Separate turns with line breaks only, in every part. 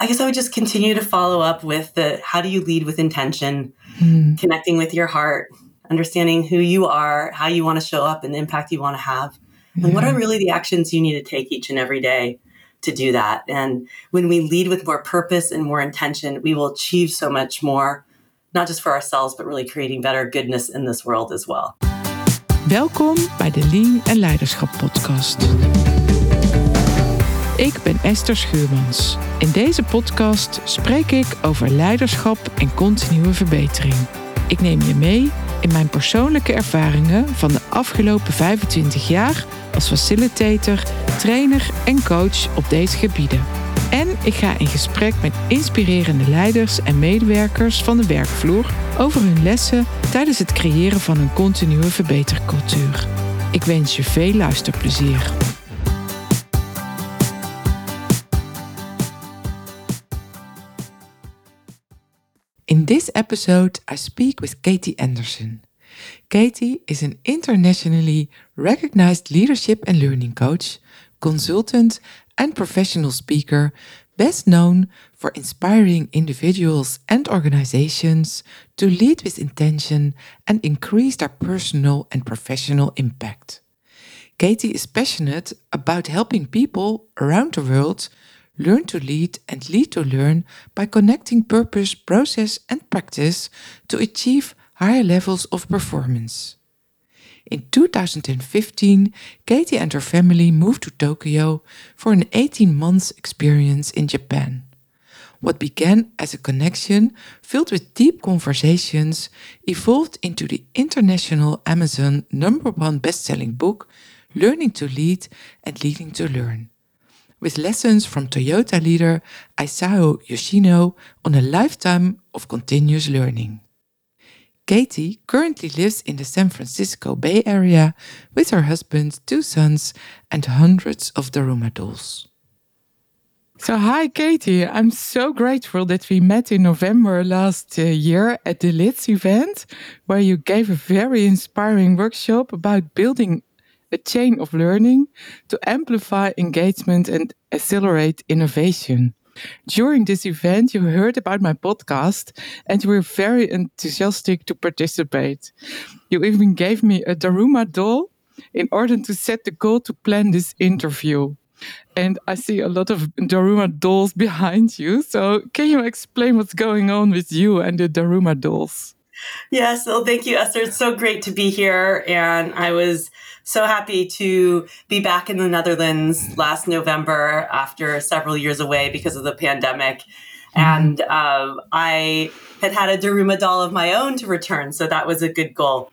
I guess I would just continue to follow up with the how do you lead with intention, mm. connecting with your heart, understanding who you are, how you want to show up, and the impact you want to have, and what are really the actions you need to take each and every day to do that. And when we lead with more purpose and more intention, we will achieve so much more, not just for ourselves, but really creating better goodness in this world as well.
Welkom bij de Lean en Leiderschap Podcast. Ik ben Esther Schuurmans. In deze podcast spreek ik over leiderschap en continue verbetering. Ik neem je mee in mijn persoonlijke ervaringen van de afgelopen 25 jaar als facilitator, trainer en coach op deze gebieden. En ik ga in gesprek met inspirerende leiders en medewerkers van de werkvloer over hun lessen tijdens het creëren van een continue verbetercultuur. Ik wens je veel luisterplezier. In this episode, I speak with Katie Anderson. Katie is an internationally recognized leadership and learning coach, consultant, and professional speaker, best known for inspiring individuals and organizations to lead with intention and increase their personal and professional impact. Katie is passionate about helping people around the world learn to lead and lead to learn by connecting purpose, process, and practice to achieve higher levels of performance. In 2015, Katie and her family moved to Tokyo for an 18 months experience in Japan. What began as a connection filled with deep conversations evolved into the international Amazon number one best-selling book, Learning to Lead and Leading to Learn with lessons from Toyota leader Isao Yoshino on a lifetime of continuous learning. Katie currently lives in the San Francisco Bay Area with her husband, two sons, and hundreds of Daruma dolls. So, hi, Katie. I'm so grateful that we met in November last uh, year at the LITS event, where you gave a very inspiring workshop about building a chain of learning to amplify engagement and accelerate innovation. During this event, you heard about my podcast and you were very enthusiastic to participate. You even gave me a Daruma doll in order to set the goal to plan this interview. And I see a lot of Daruma dolls behind you. So, can you explain what's going on with you and the Daruma dolls?
Yes, well, thank you, Esther. It's so great to be here. And I was so happy to be back in the Netherlands last November after several years away because of the pandemic. Mm-hmm. And um, I had had a Daruma doll of my own to return. So that was a good goal.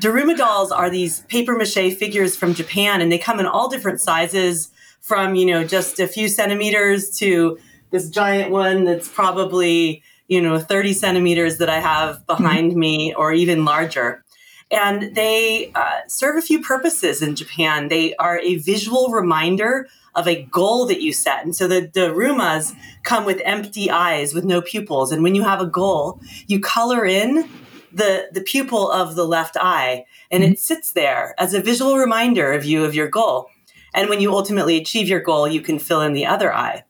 Daruma dolls are these paper mache figures from Japan, and they come in all different sizes from, you know, just a few centimeters to this giant one that's probably, you know, 30 centimeters that I have behind mm-hmm. me or even larger. And they uh, serve a few purposes in Japan. They are a visual reminder of a goal that you set. And so the, the Darumas come with empty eyes with no pupils. And when you have a goal, you color in the, the pupil of the left eye and it sits there as a visual reminder of you of your goal. And when you ultimately achieve your goal, you can fill in the other eye.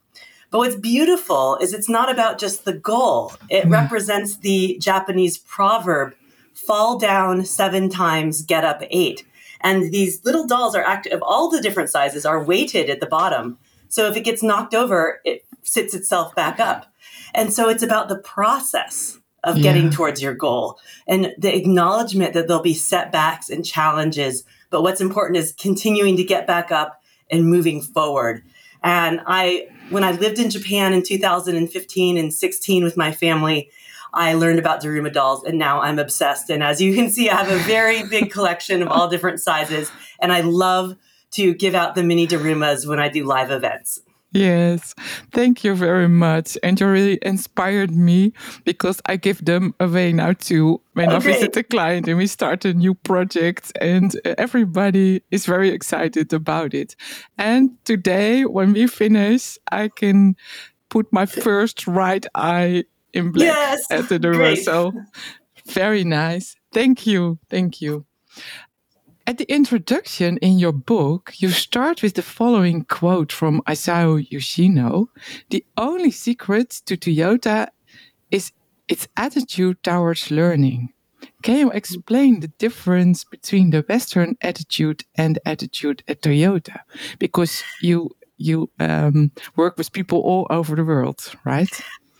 But what's beautiful is it's not about just the goal. It mm. represents the Japanese proverb fall down seven times, get up eight. And these little dolls are active, of all the different sizes are weighted at the bottom. So if it gets knocked over, it sits itself back up. And so it's about the process of yeah. getting towards your goal and the acknowledgement that there'll be setbacks and challenges. But what's important is continuing to get back up and moving forward. And I, when I lived in Japan in 2015 and 16 with my family, I learned about Daruma dolls and now I'm obsessed. And as you can see, I have a very big collection of all different sizes. And I love to give out the mini Darumas when I do live events.
Yes, thank you very much. And you really inspired me because I give them away now too when okay. I visit a client and we start a new project, and everybody is very excited about it. And today, when we finish, I can put my first right eye in black yes, at the Daruma. So very nice. Thank you. Thank you. At the introduction in your book, you start with the following quote from Isao Yoshino The only secret to Toyota is its attitude towards learning. Can you explain the difference between the Western attitude and attitude at Toyota? Because you you um, work with people all over the world, right?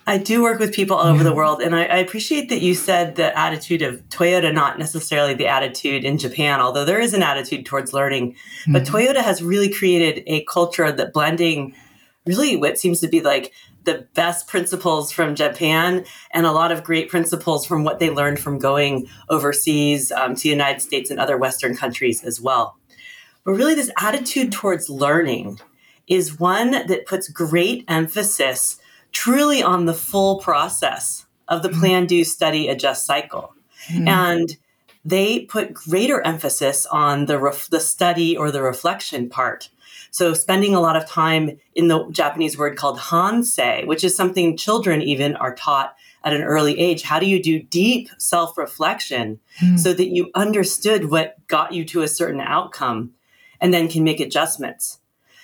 I do work with people all over the world, and I, I, appreciate that you said the attitude of Toyota, not necessarily the attitude in Japan, although there is an attitude towards learning. Mm-hmm. But Toyota has really created a culture that blending really what seems to be like the best principles from Japan and a lot of great principles from what they learned from going overseas um, to the United States and other Western countries as well. But really, this attitude towards learning is one that puts great emphasis truly on the full process of the mm-hmm. plan, do, study, adjust cycle. Mm-hmm. And they put greater emphasis on the, ref- the study or the reflection part. So, spending a lot of time in the Japanese word called hansei, which is something children even are taught at an early age. How do you do deep self reflection mm-hmm. so that you understood what got you to a certain outcome and then can make adjustments?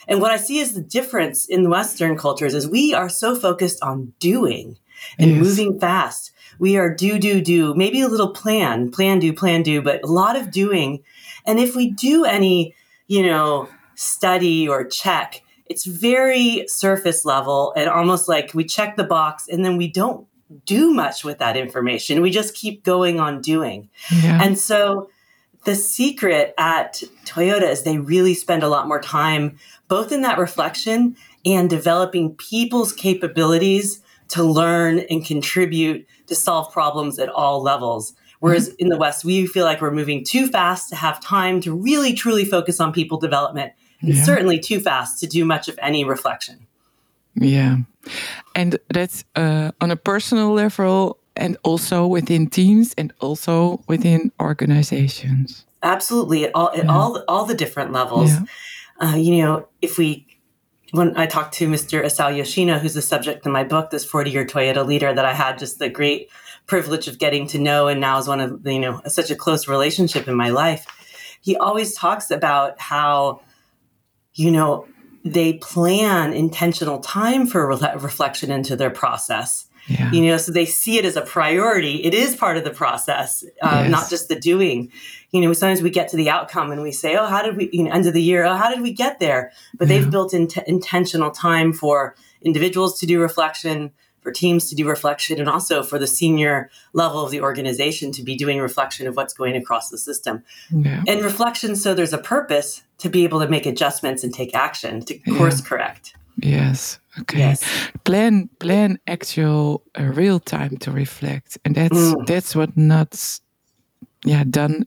And what I see is the difference in Western cultures is we are so focused on doing and yes. moving fast. We are do, do, do, maybe a little plan, plan, do, plan, do, but a lot of doing. And if we do any, you know, study or check, it's very surface level and almost like we check the box and then we don't do much with that information. We just keep going on doing. Yeah. And so the secret at Toyota is they really spend a lot more time both in that reflection and developing people's capabilities to learn and contribute to solve problems at all levels. Whereas mm-hmm. in the West, we feel like we're moving too fast to have time to really truly focus on people development, and yeah. certainly too fast to do much of any reflection.
Yeah. And that's uh, on a personal level and also within teams and also within organizations.
Absolutely, at all at yeah. all all the different levels. Yeah. Uh, you know, if we when I talked to Mr. Isao Yoshino, who's the subject in my book, this 40 year Toyota leader that I had just the great privilege of getting to know and now is one of you know such a close relationship in my life. He always talks about how you know they plan intentional time for re- reflection into their process yeah. You know, so they see it as a priority. It is part of the process, um, yes. not just the doing. You know, sometimes we get to the outcome and we say, "Oh, how did we?" You know, end of the year, "Oh, how did we get there?" But yeah. they've built in t- intentional time for individuals to do reflection, for teams to do reflection, and also for the senior level of the organization to be doing reflection of what's going across the system. Yeah. And reflection, so there's a purpose to be able to make adjustments and take action to course correct.
Yes. Okay. Yes. Plan plan actual uh, real time to reflect, and that's mm. that's what not yeah done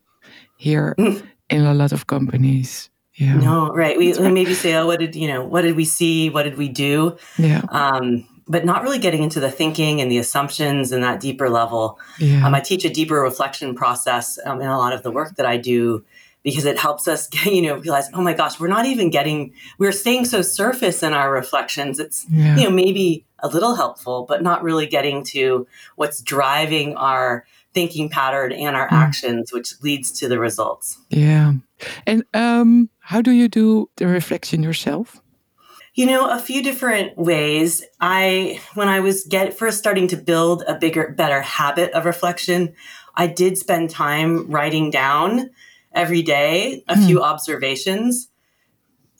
here mm. in a lot of companies. Yeah.
No, right. We right. maybe say, oh, what did you know? What did we see? What did we do?
Yeah.
Um, but not really getting into the thinking and the assumptions and that deeper level. Yeah. Um, I teach a deeper reflection process um, in a lot of the work that I do because it helps us you know realize oh my gosh we're not even getting we're staying so surface in our reflections. It's yeah. you know maybe a little helpful but not really getting to what's driving our thinking pattern and our mm. actions which leads to the results.
Yeah. And um how do you do the reflection yourself?
You know a few different ways. I when i was get first starting to build a bigger better habit of reflection i did spend time writing down every day, a mm. few observations.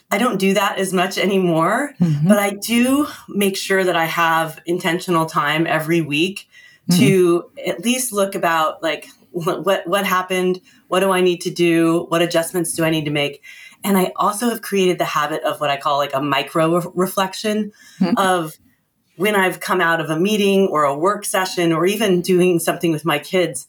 I don't do that as much anymore, mm-hmm. but I do make sure that I have intentional time every week mm-hmm. to at least look about like what what happened, what do I need to do, what adjustments do I need to make? And I also have created the habit of what I call like a micro re- reflection mm-hmm. of when I've come out of a meeting or a work session or even doing something with my kids.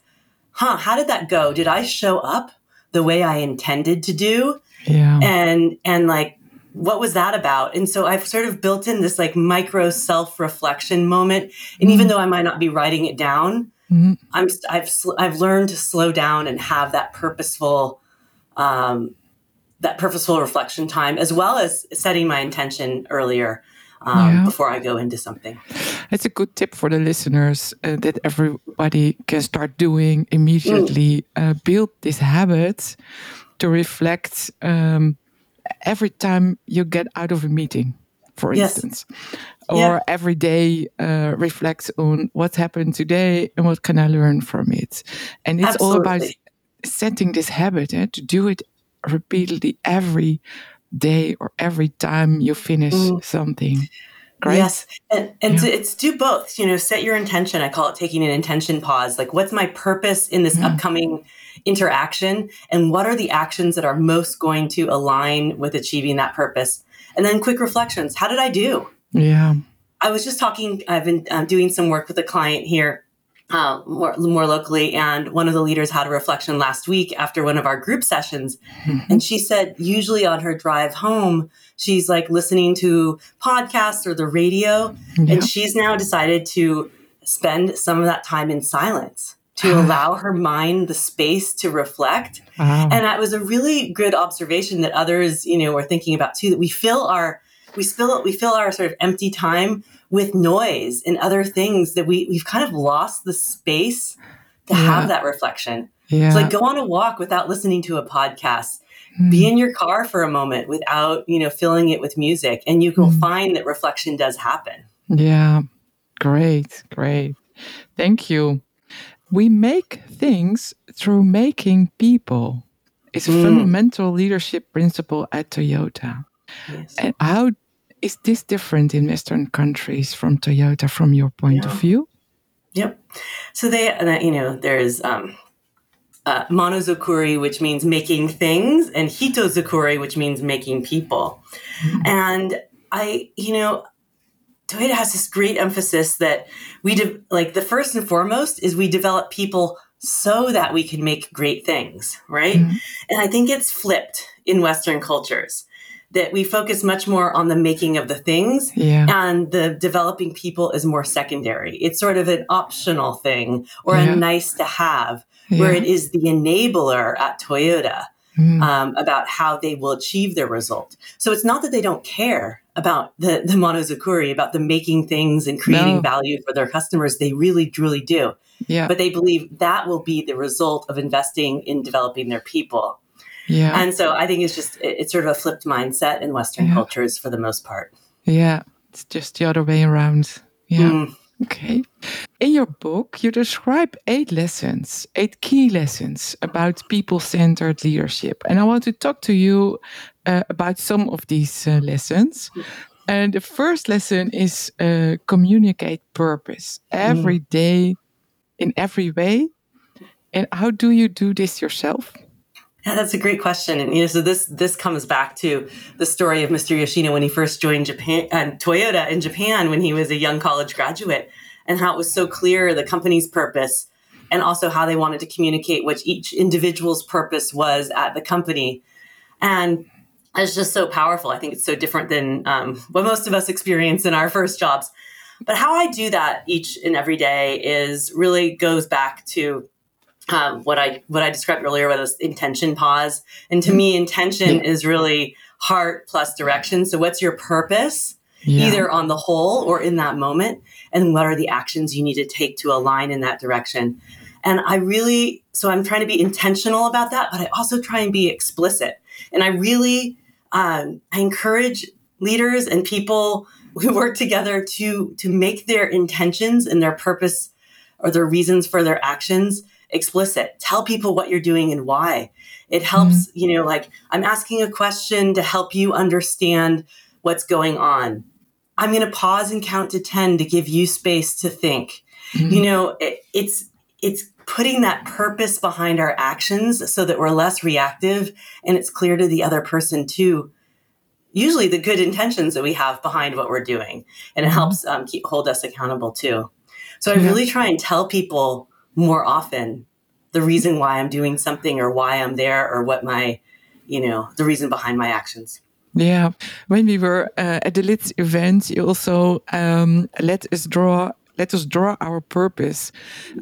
Huh, how did that go? Did I show up? The way I intended to do.
Yeah.
And and like what was that about? And so I've sort of built in this like micro self-reflection moment. And mm-hmm. even though I might not be writing it down, mm-hmm. I'm I've I've learned to slow down and have that purposeful um, that purposeful reflection time as well as setting my intention earlier um, yeah. before I go into something.
It's a good tip for the listeners uh, that everybody can start doing immediately. Mm. Uh, build this habit to reflect um, every time you get out of a meeting, for
Yes.
instance, or
Yeah.
every day uh, reflect on what happened today and what can I learn from it. And it's all about setting this habit eh, to do it repeatedly every day or every time you finish
Mm.
something. Great.
Yes, and, and
Yeah.
to, it's do both. You know, set your intention. I call it taking an intention pause. Like, what's my purpose in this
Mm.
upcoming interaction, and what are the actions that are most going to align with achieving that purpose? And then quick reflections. How did I do?
Yeah.
I was just talking. I've been uh, doing some work with a client here, uh, more more locally, and one of the leaders had a reflection last week after one of our group sessions, mm-hmm. and she said usually on her drive home, she's like listening to podcasts or the radio,
Yeah.
and she's now decided to spend some of that time in silence to ah. allow her mind the space to reflect.
Wow.
And that was a really good observation that others, you know, were thinking about too. That we fill our we fill we fill our sort of empty time with noise and other things that we we've kind of lost the space to
Yeah.
have that reflection.
yeah.
It's like go on a walk without listening to a podcast. Be in your car for a moment without, you know, filling it with music, and you will
Mm.
find that reflection does happen.
Yeah, great, great. Thank you. We make things through making people. It's a
Mm.
fundamental leadership principle at Toyota.
Yes.
And how is this different in Western countries from Toyota from your point of view?
Yep. So they, you know, there's um, uh, monozukuri, which means making things, and hitozukuri, which means making people. And I, you know, Toyota has this great emphasis that we de- like the first and foremost is we develop people so that we can make great things, right?
Mhm.
And I think it's flipped in Western cultures that we focus much more on the making of the things
Yeah,
and the developing people is more secondary. It's sort of an optional thing or
Yeah.
a nice to have, where it is the enabler at Toyota
Mm,
um, about how they will achieve their result. So it's not that they don't care about the, the monozukuri, about the making things and creating
No.
value for their customers. They really, truly do.
yeah,
But they believe that will be the result of investing in developing their people.
Yeah,
And so I think it's just, it- it's sort of a flipped mindset in Western
Yeah.
cultures for the most part.
yeah. It's just the other way around. Yeah.
Mm.
Okay. In your book, you describe eight lessons, eight key lessons about people centered leadership. And I want to talk to you uh, about some of these uh, lessons. And the first lesson is uh, communicate purpose every day in every way. And how do you do this yourself?
Yeah, that's a great question. And you know, so this this comes back to the story of Mr. Yoshino when he first joined Japan and Toyota in Japan when he was a young college graduate, and how it was so clear the company's purpose, and also how they wanted to communicate what each individual's purpose was at the company, and it's just so powerful. I think it's so different than um, what most of us experience in our first jobs. But how I do that each and every day is really goes back to um, what I what I described earlier with this intention pause. And to me, intention is really heart plus direction. So, what's your purpose,
Yeah.
either on the whole or in that moment, and what are the actions you need to take to align in that direction? And I really, so I'm trying to be intentional about that, but I also try and be explicit. And I really, um, I encourage leaders and people who work together to to make their intentions and their purpose or their reasons for their actions explicit. Tell people what you're doing and why. It helps, you know, like I'm asking a question to help you understand what's going on. I'm going to pause and count to 10 to give you space to think. You know, it, it's it's putting that purpose behind our actions so that we're less reactive and it's clear to the other person too usually the good intentions that we have behind what we're doing and it
Mhm.
helps um, keep hold us accountable too so i really try and tell people more often the reason why i'm doing something or why i'm there or what my you know the reason behind my actions
Yeah, when we were uh, at the Lids event, you also um, let us draw. Let us draw our purpose.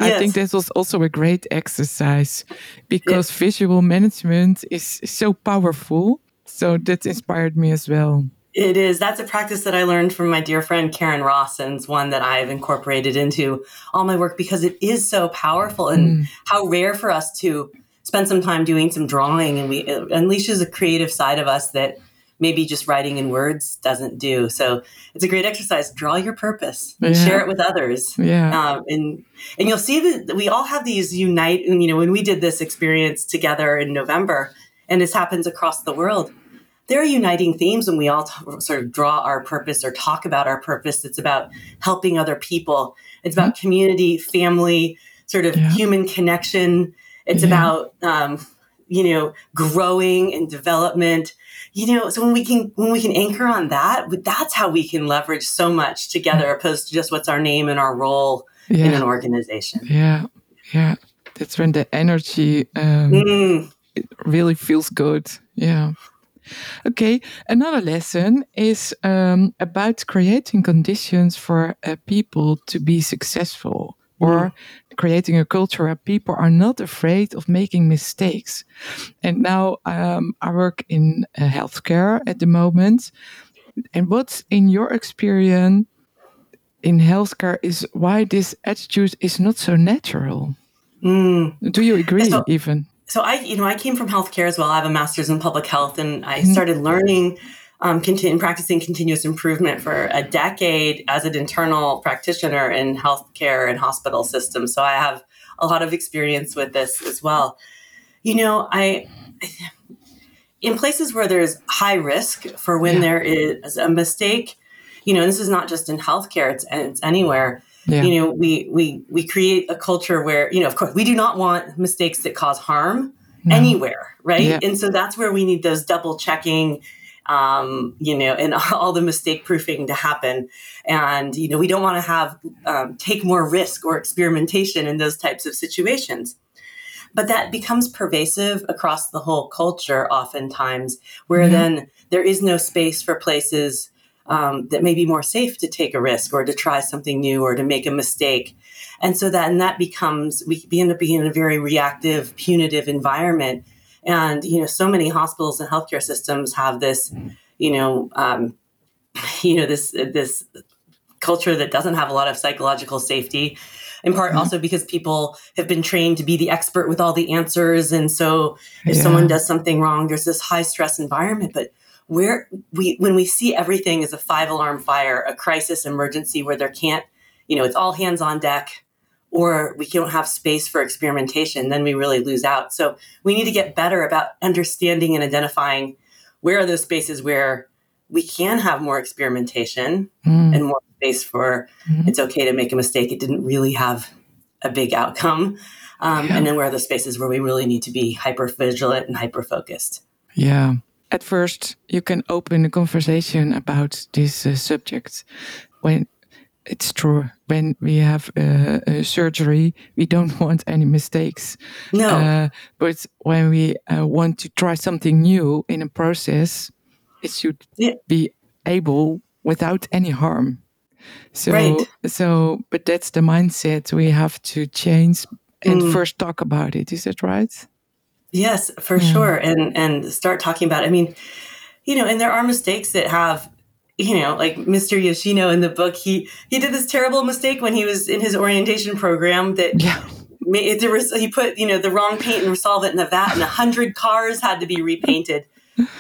Yes.
I think that was also a great exercise because visual management is so powerful. So that inspired me as well.
It is. That's a practice that I learned from my dear friend Karen Ross, and it's one that I've incorporated into all my work because it is so powerful and how rare for us to spend some time doing some drawing and we it unleashes a creative side of us that maybe just writing in words doesn't do. So it's a great exercise. Draw your purpose, yeah. share it with others.
Yeah.
Um, and, and you'll see that we all have these unite, you know, when we did this experience together in November, and this happens across the world, there are uniting themes when we all t- sort of draw our purpose or talk about our purpose. It's about helping other people. It's about mm-hmm. community, family, sort of yeah. human connection. It's yeah. about, um, you know, growing and development you know so when we can when we can anchor on that that's how we can leverage so much together mm. opposed to just what's our name and our role yeah. in an organization
yeah yeah that's when the energy um, mm. really feels good yeah Okay, another lesson is um, about creating conditions for uh, people to be successful or mm creating a culture where people are not afraid of making mistakes. And now um, I work in uh, healthcare at the moment. And what's in your experience in healthcare is why this attitude is not so natural? Mm. Do you agree so, even?
So I, you know, I came from healthcare as well. I have a master's in public health, and I mm-hmm. started learning um, continue, practicing continuous improvement for a decade as an internal practitioner in healthcare and hospital systems. So I have a lot of experience with this as well. You know, I in places where there's high risk for when yeah. there is a mistake. You know, this is not just in healthcare; it's it's anywhere. Yeah. You know, we we we create a culture where you know, of course, we do not want mistakes that cause harm no. anywhere, right? Yeah. And so that's where we need those double checking um, you know, and all the mistake proofing to happen. And, you know, we don't want to have um, take more risk or experimentation in those types of situations. But that becomes pervasive across the whole culture, oftentimes, where mm-hmm. then there is no space for places um, that may be more safe to take a risk or to try something new or to make a mistake. And so then that becomes, we end up being in a very reactive, punitive environment and, you know, so many hospitals and healthcare systems have this, you know, um, you know, this, this culture that doesn't have a lot of psychological safety in part mm-hmm. also because people have been trained to be the expert with all the answers and so if yeah. someone does something wrong there's this high stress environment but where we when we see everything as a five alarm fire a crisis emergency where there can't you know it's all hands on deck or we don't have space for experimentation, then we really lose out. So we need to get better about understanding and identifying where are those spaces where we can have more experimentation mm. and more space for mm-hmm. it's okay to make a mistake. It didn't really have a big outcome. Um, yeah. And then where are the spaces where we really need to be hyper vigilant and hyper focused?
Yeah. At first, you can open a conversation about this uh, subject when it's true. When we have uh, a surgery, we don't want any mistakes.
No. Uh,
but when we uh, want to try something new in a process, it should yeah. be able without any harm. So, right. so, but that's the mindset we have to change and mm. first talk about it. Is that right?
Yes, for yeah. sure. And and start talking about. It. I mean, you know, and there are mistakes that have you know, like Mr. Yoshino in the book, he he did this terrible mistake when he was in his orientation program that yeah. made, there was he put you know the wrong paint and solvent in the vat, and a hundred cars had to be repainted.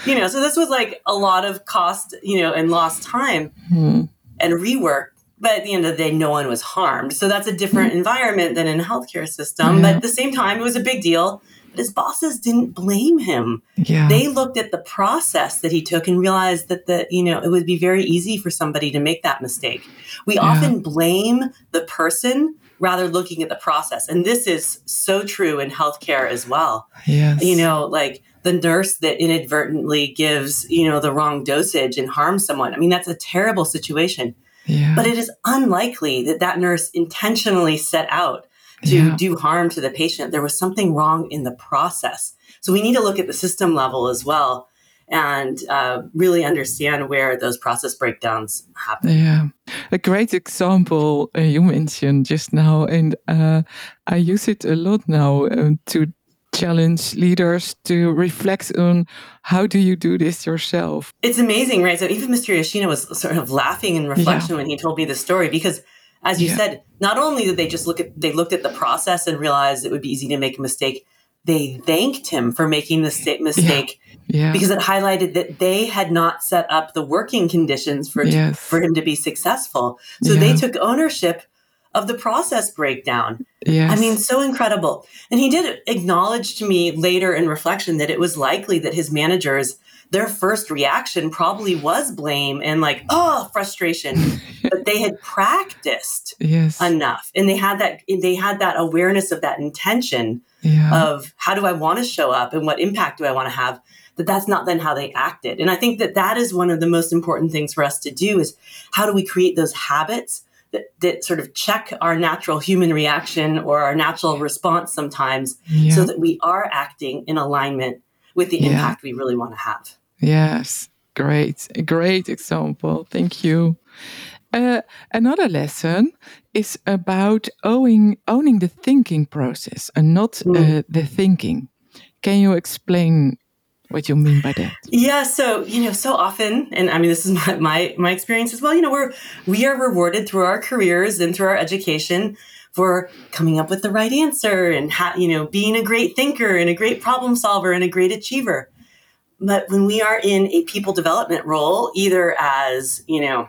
You know, so this was like a lot of cost, you know, and lost time mm. and rework. But at the end of the day, no one was harmed. So that's a different mm. environment than in a healthcare system. Yeah. But at the same time, it was a big deal but his bosses didn't blame him.
Yeah.
They looked at the process that he took and realized that the, you know, it would be very easy for somebody to make that mistake. We yeah. often blame the person rather looking at the process. And this is so true in healthcare as well.
Yes.
You know, like the nurse that inadvertently gives, you know, the wrong dosage and harms someone. I mean, that's a terrible situation.
Yeah.
But it is unlikely that that nurse intentionally set out to yeah. do harm to the patient. There was something wrong in the process. So we need to look at the system level as well and uh, really understand where those process breakdowns happen.
Yeah, a great example uh, you mentioned just now, and uh, I use it a lot now um, to challenge leaders to reflect on how do you do this yourself.
It's amazing, right? So even Mr. Yoshino was sort of laughing in reflection yeah. when he told me the story because as you yeah. said, not only did they just look at they looked at the process and realized it would be easy to make a mistake, they thanked him for making the mistake
yeah.
because it highlighted that they had not set up the working conditions for
Yes.
for him to be successful. So
Yeah.
they took ownership of the process breakdown.
Yes.
I mean, so incredible. And he did acknowledge to me later in reflection that it was likely that his managers, their first reaction probably was blame and like, oh, frustration. but they had practiced
yes.
enough and they had that they had that awareness of that intention
yeah.
of how do I want to show up and what impact do I want to have that that's not then how they acted. And I think that that is one of the most important things for us to do is how do we create those habits that, that sort of check our natural human reaction or our natural response sometimes
yeah.
so that we are acting in alignment with the
Yeah.
impact we really want to have.
Yes, great, a great example. Thank you. Uh, another lesson is about owning owning the thinking process and not uh,
Mm.
the thinking. Can you explain what you mean by that?
Yeah, so you know, so often, and I mean, this is my, my my experience as well. You know, we're we are rewarded through our careers and through our education for coming up with the right answer and ha- you know being a great thinker and a great problem solver and a great achiever. But when we are in a people development role, either as you know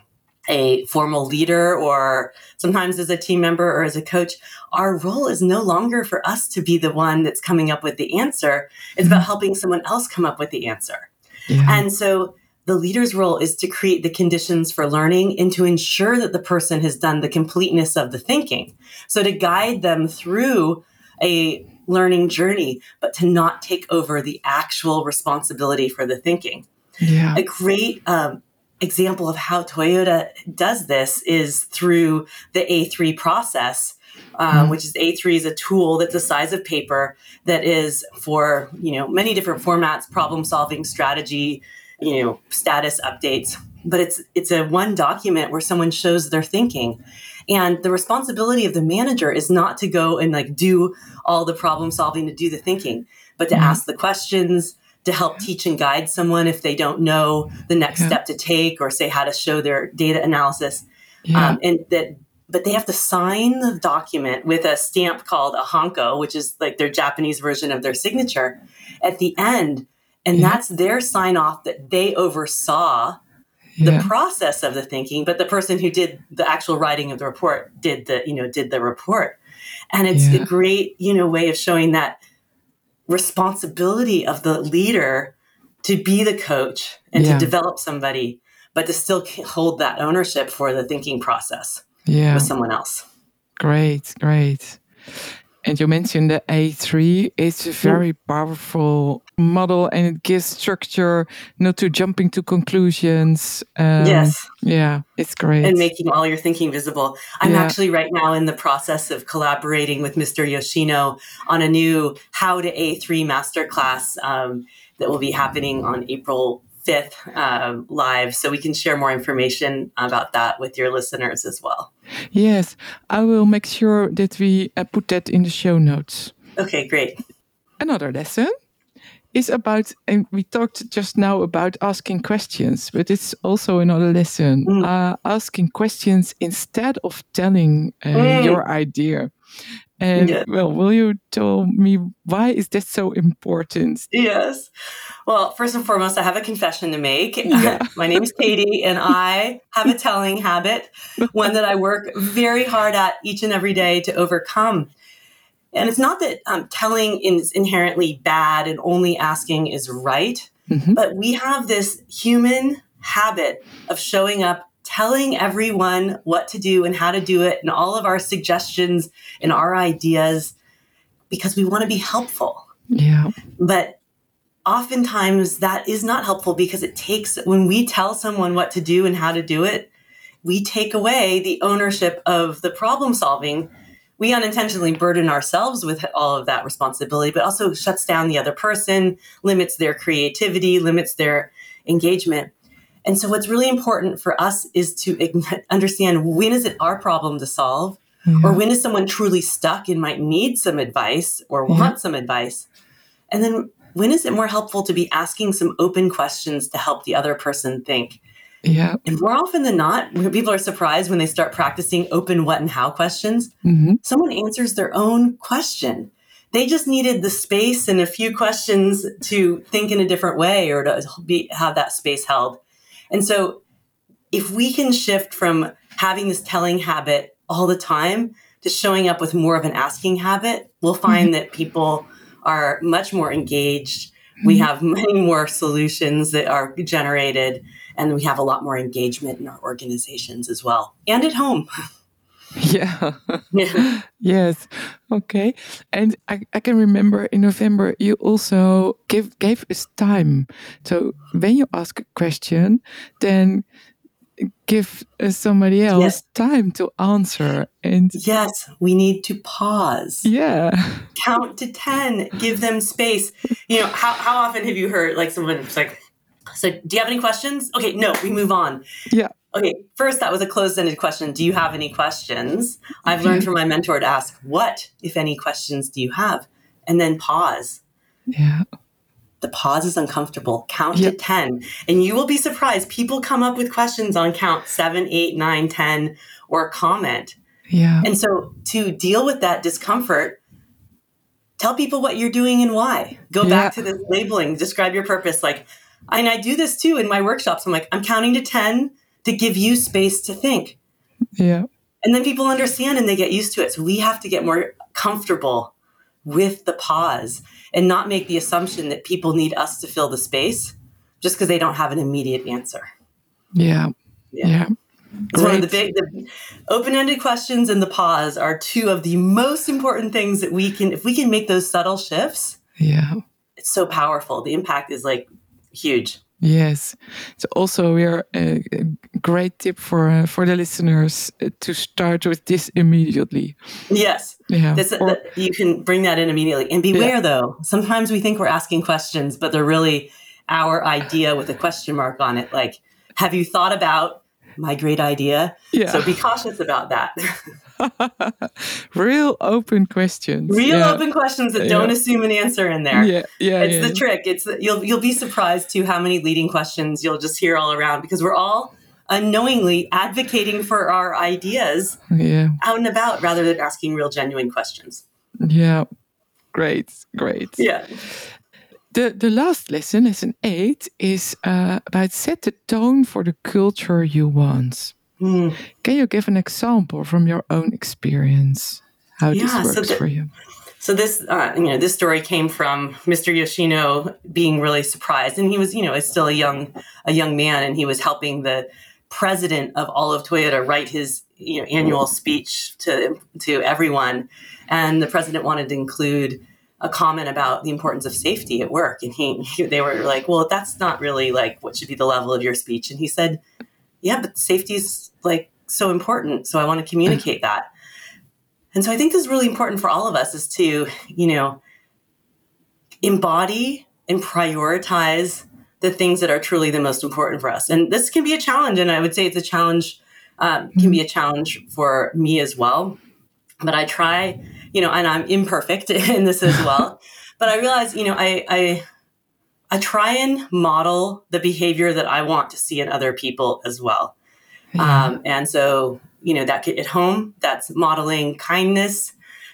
a formal leader or sometimes as a team member or as a coach, our role is no longer for us to be the one that's coming up with the answer. It's about mm-hmm. helping someone else come up with the answer.
Yeah.
And so the leader's role is to create the conditions for learning and to ensure that the person has done the completeness of the thinking. So to guide them through a learning journey, but to not take over the actual responsibility for the thinking.
yeah.
A great um, example of how Toyota does this is through the A3 process.
Mm.
Which is A3 is a tool that's the size of paper that is for you know many different formats, problem solving, strategy, you know status updates. But it's it's a one document where someone shows their thinking, and the responsibility of the manager is not to go and like do all the problem solving to do the thinking, but to
Mhm.
ask the questions, to help teach and guide someone if they don't know the next
Yeah.
step to take or say how to show their data analysis
yeah.
um, and that but they have to sign the document with a stamp called a hanko which is like their japanese version of their signature at the end and
Yeah.
that's their sign off that they oversaw the
yeah.
process of the thinking but the person who did the actual writing of the report did the you know did the report and it's
Yeah.
a great you know way of showing that responsibility of the leader to be the coach and
Yeah.
to develop somebody but to still hold that ownership for the thinking process
yeah.
with someone else
Great, great. And you mentioned the A3. It's a very powerful model and it gives structure, not to jumping to conclusions. Um,
yes
Yeah, it's great.
and making all your thinking visible i'm
Yeah.
actually right now in the process of collaborating with mr yoshino on a new how to a3 masterclass um, that will be happening on april 5th um, live so we can share more information about that with your listeners as well
yes, I will make sure that we uh, put that in the show notes.
okay great
Another lesson is about, and we talked just now about asking questions, but it's also another lesson
Mm.
uh, asking questions instead of telling uh,
Mm.
your idea. And
Yeah.
well, will you tell me why is that so important?
Yes. Well, first and foremost, I have a confession to make.
Yeah.
My is Katie, and I have a telling habit, one that I work very hard at each and every day to overcome. And it's not that um, telling is inherently bad and only asking is right,
Mhm.
but we have this human habit of showing up, telling everyone what to do and how to do it, and all of our suggestions and our ideas because we want to be helpful.
Yeah,
But oftentimes that is not helpful because it takes, when we tell someone what to do and how to do it, we take away the ownership of the problem solving. We unintentionally burden ourselves with all of that responsibility, but also shuts down the other person, limits their creativity, limits their engagement. And so, what's really important for us is to understand when is it our problem to solve, or when is someone truly stuck and might need some advice or
Yeah.
want some advice? And then when is it more helpful to be asking some open questions to help the other person think?
yeah,
And more often than not, people are surprised when they start practicing open what and how questions.
hmm
Someone answers their own question. they just needed the space and a few questions to think in a different way or to be, have that space held. And so, if we can shift from having this telling habit all the time to showing up with more of an asking habit, we'll find mm-hmm. that people are much more engaged. Mm-hmm. We have many more solutions that are generated, and we have a lot more engagement in our organizations as well and at home.
Yeah. yeah. yes. Okay. And I, I can remember in November you also gave gave us time. So when you ask a question, then give uh, somebody else yes. time to answer and
yes we need to pause
yeah
count to 10 give them space you know how, how often have you heard like someone like so do you have any questions okay no we move on
yeah
Okay, first, that was a closed ended question. Do you have any questions? I've learned from my mentor to ask, What, if any, questions do you have? And then pause.
Yeah.
The pause is uncomfortable. Count yep. to 10. And you will be surprised. People come up with questions on count seven, eight, nine, 10, or comment.
Yeah.
And so to deal with that discomfort, tell people what you're doing and why. Go yeah. back to the labeling, describe your purpose. Like, and I do this too in my workshops. I'm like, I'm counting to 10 to give you space to think.
Yeah.
And then people understand and they get used to it. So we have to get more comfortable with the pause and not make the assumption that people need us to fill the space just because they don't have an immediate answer.
Yeah. Yeah. yeah.
It's one of the big the open-ended questions and the pause are two of the most important things that we can if we can make those subtle shifts.
Yeah.
It's so powerful. The impact is like huge.
Yes, So also we are a great tip for uh, for the listeners uh, to start with this immediately.
Yes,
yeah,
this, or, that you can bring that in immediately. And beware, yeah. though, sometimes we think we're asking questions, but they're really our idea with a question mark on it. Like, have you thought about my great idea?
Yeah.
So be cautious about that.
Real open questions.
Real yeah. open questions that don't assume an answer in there.
Yeah, yeah.
It's
yeah.
the trick. It's you'll you'll be surprised to how many leading questions you'll just hear all around because we're all unknowingly advocating for our ideas
yeah.
out and about rather than asking real genuine questions.
Yeah. Great, great.
Yeah.
The, the last lesson, lesson eight, is uh, about set the tone for the culture you want. Mm. Can you give an example from your own experience how yeah, this works so the, for you?
So this, uh, you know, this story came from Mr. Yoshino being really surprised, and he was, you know, still a young, a young man, and he was helping the president of all of Toyota write his, you know, annual speech to to everyone, and the president wanted to include a comment about the importance of safety at work, and he, he they were like, well, that's not really like what should be the level of your speech, and he said yeah, but safety is like so important. So I want to communicate that. And so I think this is really important for all of us is to, you know, embody and prioritize the things that are truly the most important for us. And this can be a challenge. And I would say it's a challenge, um, can be a challenge for me as well. But I try, you know, and I'm imperfect in this as well. but I realize, you know, I, I I try and model the behavior that I want to see in other people as well. Yeah. Um, and so, you know, that at home, that's modeling kindness,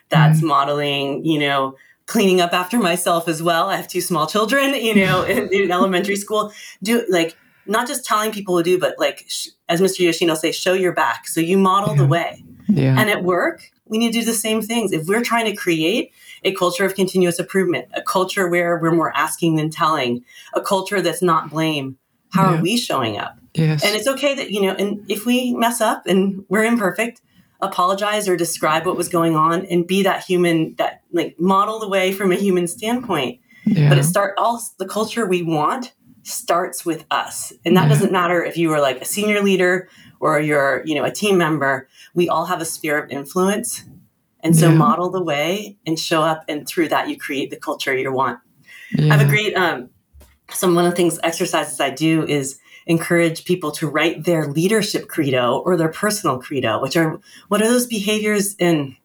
that's mm modeling, you know, cleaning up after myself as well. I have two small children, you know, in, in elementary school. Do like not just telling people to do, but like sh- as Mr. Yoshino say, show your back. So you model yeah. the way.
Yeah.
And at work, we need to do the same things. If we're trying to create a culture of continuous improvement, a culture where we're more asking than telling, a culture that's not blame. How yeah. are we showing up?
Yes.
And it's okay that, you know, and if we mess up and we're imperfect, apologize or describe what was going on and be that human that like model the way from a human standpoint. Yeah. But it start all the culture we want starts with us. And that yeah. doesn't matter if you are like a senior leader or you're, you know, a team member. We all have a sphere of influence and so yeah. model the way and show up, and through that, you create the culture you want. I have a great, um, some one of the things, exercises I do is encourage people to write their leadership credo or their personal credo, which are what are those behaviors and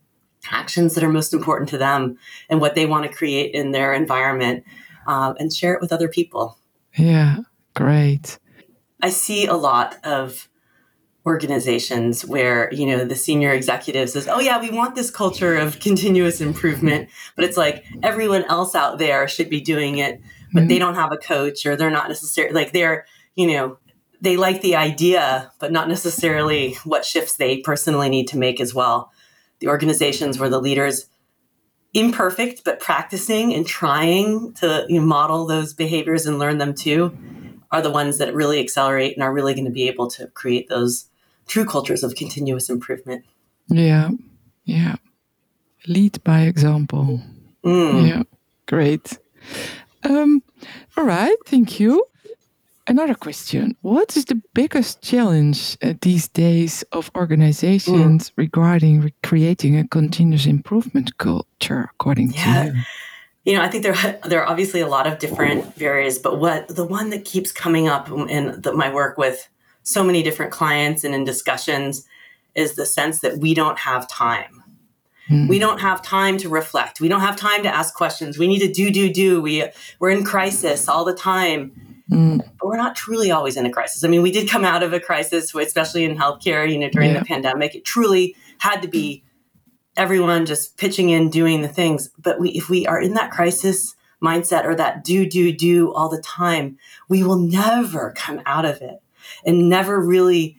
actions that are most important to them and what they want to create in their environment uh, and share it with other people.
Yeah, great.
I see a lot of organizations where you know the senior executive says oh yeah we want this culture of continuous improvement but it's like everyone else out there should be doing it but mm-hmm. they don't have a coach or they're not necessarily like they're you know they like the idea but not necessarily what shifts they personally need to make as well the organizations where the leaders imperfect but practicing and trying to you know, model those behaviors and learn them too are the ones that really accelerate and are really going to be able to create those true cultures of continuous improvement.
Yeah, yeah. Lead by example. Mm. Yeah, great. Um, all right, thank you. Another question What is the biggest challenge uh, these days of organizations mm. regarding re creating a continuous improvement culture, according yeah. to you?
You know, I think there there are obviously a lot of different areas, but what the one that keeps coming up in the, my work with so many different clients and in discussions is the sense that we don't have time. Mm. We don't have time to reflect. We don't have time to ask questions. We need to do, do, do. We we're in crisis all the time. Mm. But we're not truly always in a crisis. I mean, we did come out of a crisis, especially in healthcare, you know, during yeah. the pandemic. It truly had to be everyone just pitching in, doing the things. But we, if we are in that crisis mindset or that do, do, do all the time, we will never come out of it and never really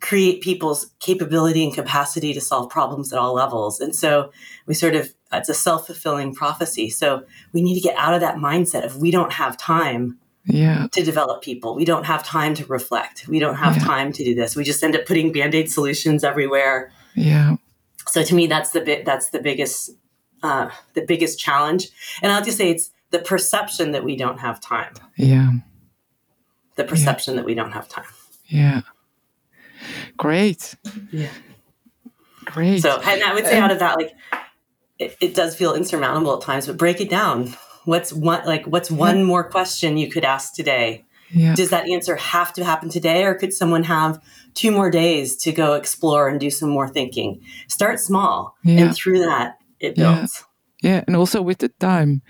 create people's capability and capacity to solve problems at all levels. And so we sort of, it's a self fulfilling prophecy. So we need to get out of that mindset of we don't have time yeah. to develop people. We don't have time to reflect. We don't have yeah. time to do this. We just end up putting band aid solutions everywhere.
Yeah.
So to me, that's the bit, that's the biggest, uh, the biggest challenge. And I'll just say it's the perception that we don't have time.
Yeah.
The perception yeah. that we don't have time.
Yeah. Great.
Yeah.
Great.
So, and I would say out of that, like, it, it, does feel insurmountable at times, but break it down. What's one, like, what's one more question you could ask today? Yeah. Does that answer have to happen today, or could someone have two more days to go explore and do some more thinking? Start small, yeah. and through that, it builds.
Yeah. yeah, and also with the time,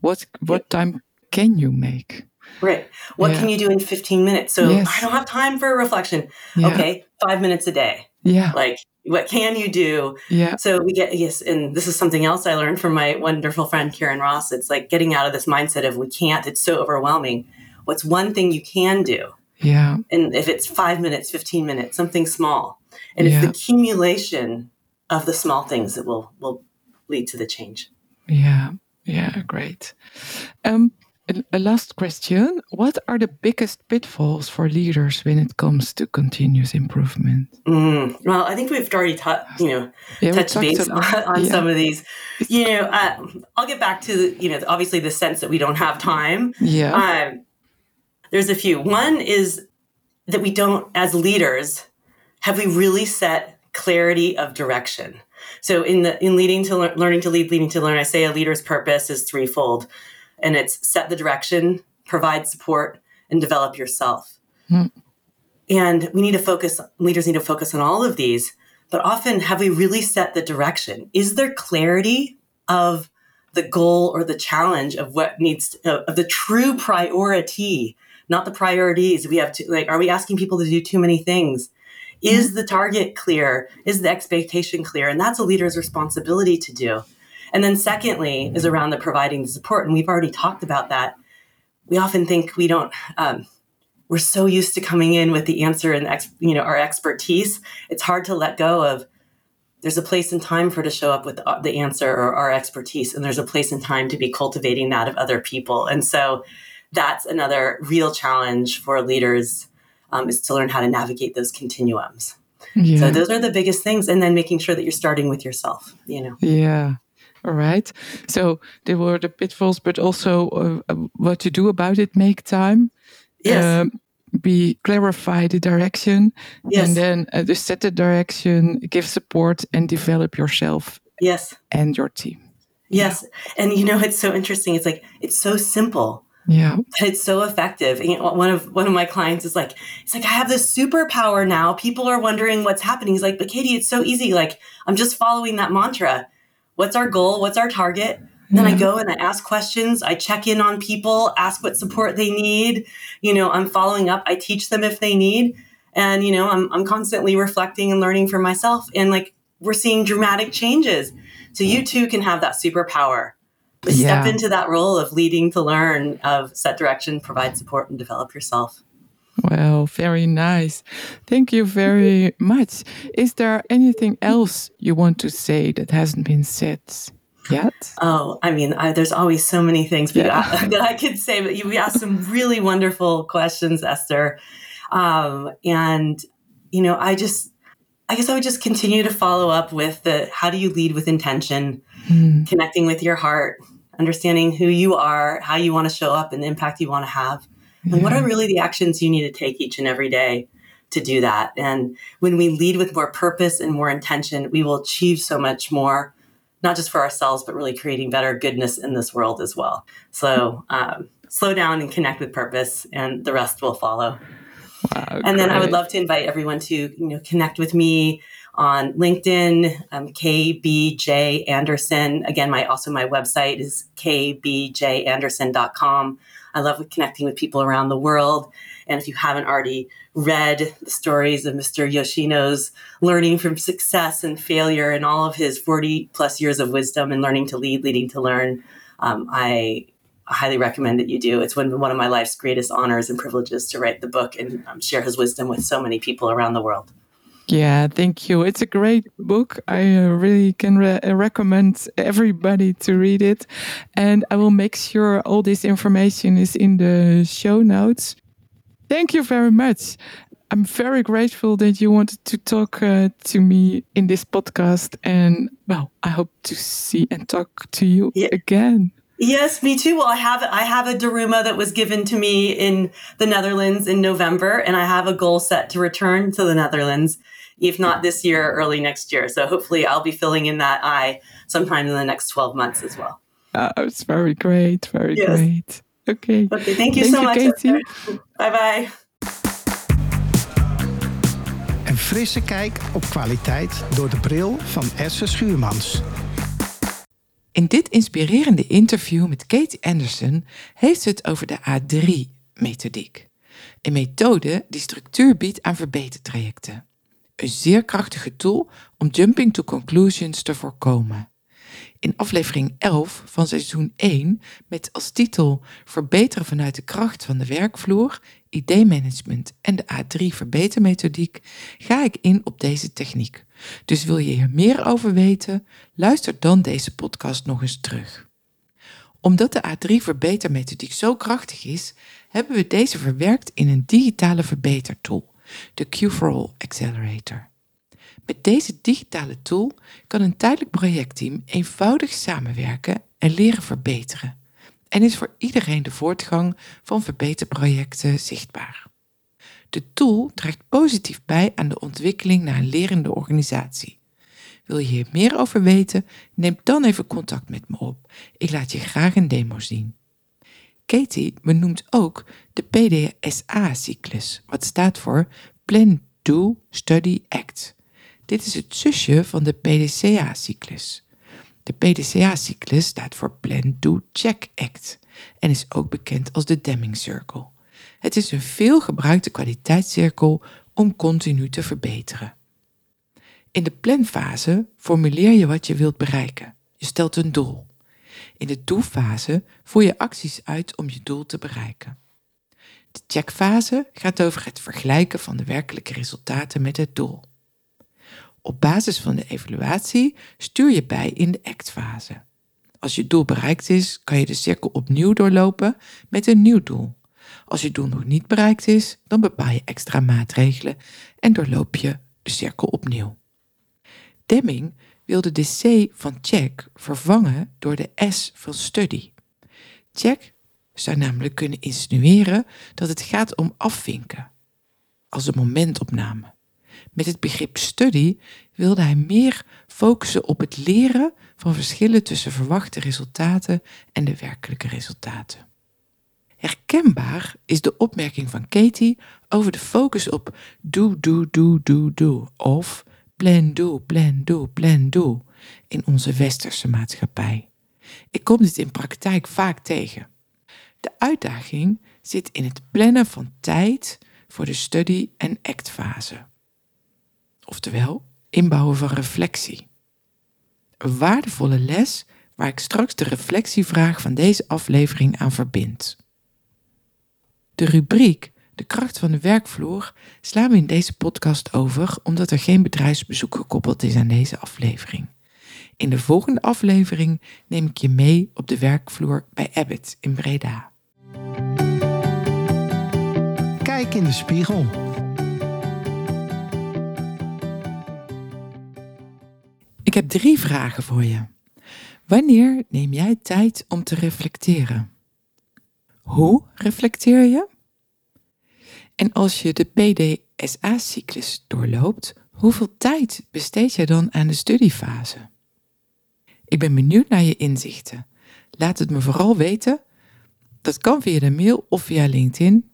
what what time can you make?
Right. What can you do in 15 minutes? So yes. I don't have time for a reflection. Okay, five minutes a day.
Yeah.
Like, what can you do?
Yeah.
So we get, yes, and this is something else I learned from my wonderful friend, Karyn Ross. It's like getting out of this mindset of we can't, it's so overwhelming. What's one thing you can do?
Yeah.
And if it's five minutes, 15 minutes, something small. And yeah. it's the accumulation of the small things that will, will lead to the change.
Yeah. Yeah. Great. Um, a last question What are the biggest pitfalls for leaders when it comes to continuous improvement?
Mm, well, I think we've already ta- you know, yeah, touched base on, on yeah. some of these. You know, uh, I'll get back to, you know, obviously the sense that we don't have time.
Yeah. Um,
there's a few. One is that we don't, as leaders, have we really set clarity of direction? So in the in leading to le- learning to lead, leading to learn, I say a leader's purpose is threefold and it's set the direction, provide support, and develop yourself. Mm. And we need to focus, leaders need to focus on all of these. But often, have we really set the direction? Is there clarity of the goal or the challenge of what needs to, of the true priority, not the priorities we have to like? Are we asking people to do too many things? Is hmm. the target clear? Is the expectation clear? And that's a leader's responsibility to do. And then secondly is around the providing the support. And we've already talked about that. We often think we don't, um, we're so used to coming in with the answer and ex, you know our expertise. It's hard to let go of. There's a place and time for to show up with the answer or our expertise, and there's a place and time to be cultivating that of other people. And so, that's another real challenge for leaders um, is to learn how to navigate those continuums. Yeah. So those are the biggest things, and then making sure that you're starting with yourself. You know.
Yeah. All right. So there were the pitfalls, but also uh, uh, what to do about it. Make time.
Yes. Um,
be clarify the direction,
yes.
and then uh, set the direction, give support, and develop yourself.
Yes.
And your team.
Yes. And you know, it's so interesting. It's like it's so simple.
Yeah.
But it's so effective. And one of one of my clients is like, it's like I have this superpower now. People are wondering what's happening. He's like, but Katie, it's so easy. Like I'm just following that mantra what's our goal? What's our target? then I go and I ask questions. I check in on people, ask what support they need. You know, I'm following up. I teach them if they need. And, you know, I'm, I'm constantly reflecting and learning for myself. And like, we're seeing dramatic changes. So you too can have that superpower. Yeah. Step into that role of leading to learn, of set direction, provide support, and develop yourself.
Well, very nice. Thank you very much. Is there anything else you want to say that hasn't been said? yet?
Oh, I mean, I, there's always so many things yeah. that I could say, but you asked some really wonderful questions, Esther. Um, and, you know, I just, I guess I would just continue to follow up with the how do you lead with intention, mm. connecting with your heart, understanding who you are, how you want to show up, and the impact you want to have, yeah. and what are really the actions you need to take each and every day to do that. And when we lead with more purpose and more intention, we will achieve so much more not just for ourselves, but really creating better goodness in this world as well. So um, slow down and connect with purpose, and the rest will follow. Wow, and then I would love to invite everyone to you know connect with me on LinkedIn, um, KBJ Anderson. Again, my also my website is kbjanderson.com. I love connecting with people around the world. And if you haven't already read the stories of Mr. Yoshino's learning from success and failure and all of his 40 plus years of wisdom and learning to lead, leading to learn, um, I highly recommend that you do. It's one, one of my life's greatest honors and privileges to write the book and um, share his wisdom with so many people around the world.
Yeah, thank you. It's a great book. I uh, really can re recommend everybody to read it. And I will make sure all this information is in the show notes. Thank you very much. I'm very grateful that you wanted to talk uh, to me in this podcast. And well, I hope to see and talk to you yeah. again.
Yes, me too. Well, I have I have a Daruma that was given to me in the Netherlands in November, and I have a goal set to return to the Netherlands, if not this year, early next year. So hopefully, I'll be filling in that eye sometime in the next twelve months as well.
Uh, it's very great, very yes. great. Okay.
Okay. Thank you thank so you, much, Katie. Bye bye.
Een frisse kijk op kwaliteit door de bril van Esther Schuurmans.
In dit inspirerende interview met Kate Anderson heeft ze het over de A3-methodiek. Een methode die structuur biedt aan verbetertrajecten. Een zeer krachtige tool om jumping to conclusions te voorkomen. In aflevering 11 van seizoen 1 met als titel Verbeteren vanuit de kracht van de werkvloer, ID-management en de A3 verbetermethodiek ga ik in op deze techniek. Dus wil je hier meer over weten? Luister dan deze podcast nog eens terug. Omdat de A3 verbetermethodiek zo krachtig is, hebben we deze verwerkt in een digitale verbetertool, de Q4All Accelerator. Met deze digitale tool kan een tijdelijk projectteam eenvoudig samenwerken en leren verbeteren. En is voor iedereen de voortgang van verbeterprojecten zichtbaar. De tool draagt positief bij aan de ontwikkeling naar een lerende organisatie. Wil je hier meer over weten? Neem dan even contact met me op. Ik laat je graag een demo zien. Katie benoemt ook de PDSA-cyclus, wat staat voor Plan, Do, Study, Act. Dit is het zusje van de PDCA-cyclus. De PDCA-cyclus staat voor Plan, Do, Check Act en is ook bekend als de Deming Circle. Het is een veelgebruikte kwaliteitscirkel om continu te verbeteren. In de planfase formuleer je wat je wilt bereiken. Je stelt een doel. In de doelfase voer je acties uit om je doel te bereiken. De checkfase gaat over het vergelijken van de werkelijke resultaten met het doel. Op basis van de evaluatie stuur je bij in de actfase. Als je doel bereikt is, kan je de cirkel opnieuw doorlopen met een nieuw doel. Als je doel nog niet bereikt is, dan bepaal je extra maatregelen en doorloop je de cirkel opnieuw. Deming wilde de C van check vervangen door de S van study. Check zou namelijk kunnen insinueren dat het gaat om afvinken, als een momentopname. Met het begrip study wilde hij meer focussen op het leren van verschillen tussen verwachte resultaten en de werkelijke resultaten. Herkenbaar is de opmerking van Katie over de focus op do, do, do, do, do of plan, do, plan, do, plan, do in onze westerse maatschappij. Ik kom dit in praktijk vaak tegen. De uitdaging zit in het plannen van tijd voor de study- en act-fase. Oftewel, inbouwen van reflectie. Een waardevolle les waar ik straks de reflectievraag van deze aflevering aan verbind. De rubriek De kracht van de werkvloer slaan we in deze podcast over omdat er geen bedrijfsbezoek gekoppeld is aan deze aflevering. In de volgende aflevering neem ik je mee op de werkvloer bij Abbott in Breda.
Kijk in de spiegel.
Ik heb drie vragen voor je. Wanneer neem jij tijd om te reflecteren? Hoe reflecteer je? En als je de PDSA-cyclus doorloopt, hoeveel tijd besteed je dan aan de studiefase? Ik ben benieuwd naar je inzichten. Laat het me vooral weten. Dat kan via de mail of via LinkedIn.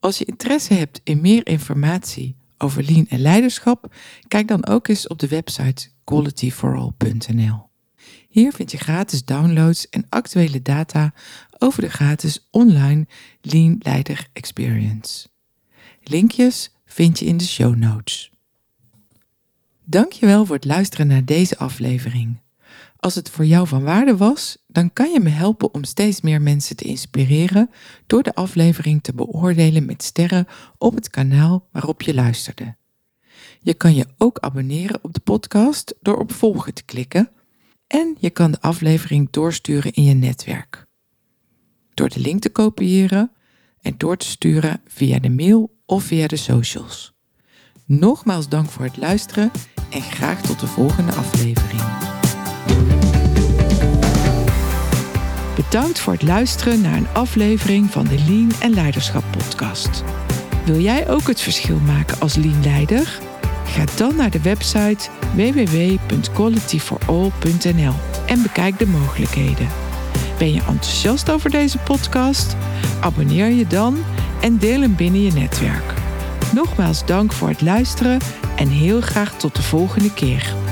Als je interesse hebt in meer informatie over lean en leiderschap, kijk dan ook eens op de website qualityforall.nl. Hier vind je gratis downloads en actuele data over de gratis online Lean Leider Experience. Linkjes vind je in de show notes. Dankjewel voor het luisteren naar deze aflevering. Als het voor jou van waarde was, dan kan je me helpen om steeds meer mensen te inspireren door de aflevering te beoordelen met sterren op het kanaal waarop je luisterde. Je kan je ook abonneren op de podcast door op volgen te klikken en je kan de aflevering doorsturen in je netwerk. Door de link te kopiëren en door te sturen via de mail of via de socials. Nogmaals dank voor het luisteren en graag tot de volgende aflevering. Bedankt voor het luisteren naar een aflevering van de Lean en Leiderschap podcast. Wil jij ook het verschil maken als Lean Leider? Ga dan naar de website www.qualityforall.nl en bekijk de mogelijkheden. Ben je enthousiast over deze podcast? Abonneer je dan en deel hem binnen je netwerk. Nogmaals dank voor het luisteren en heel graag tot de volgende keer.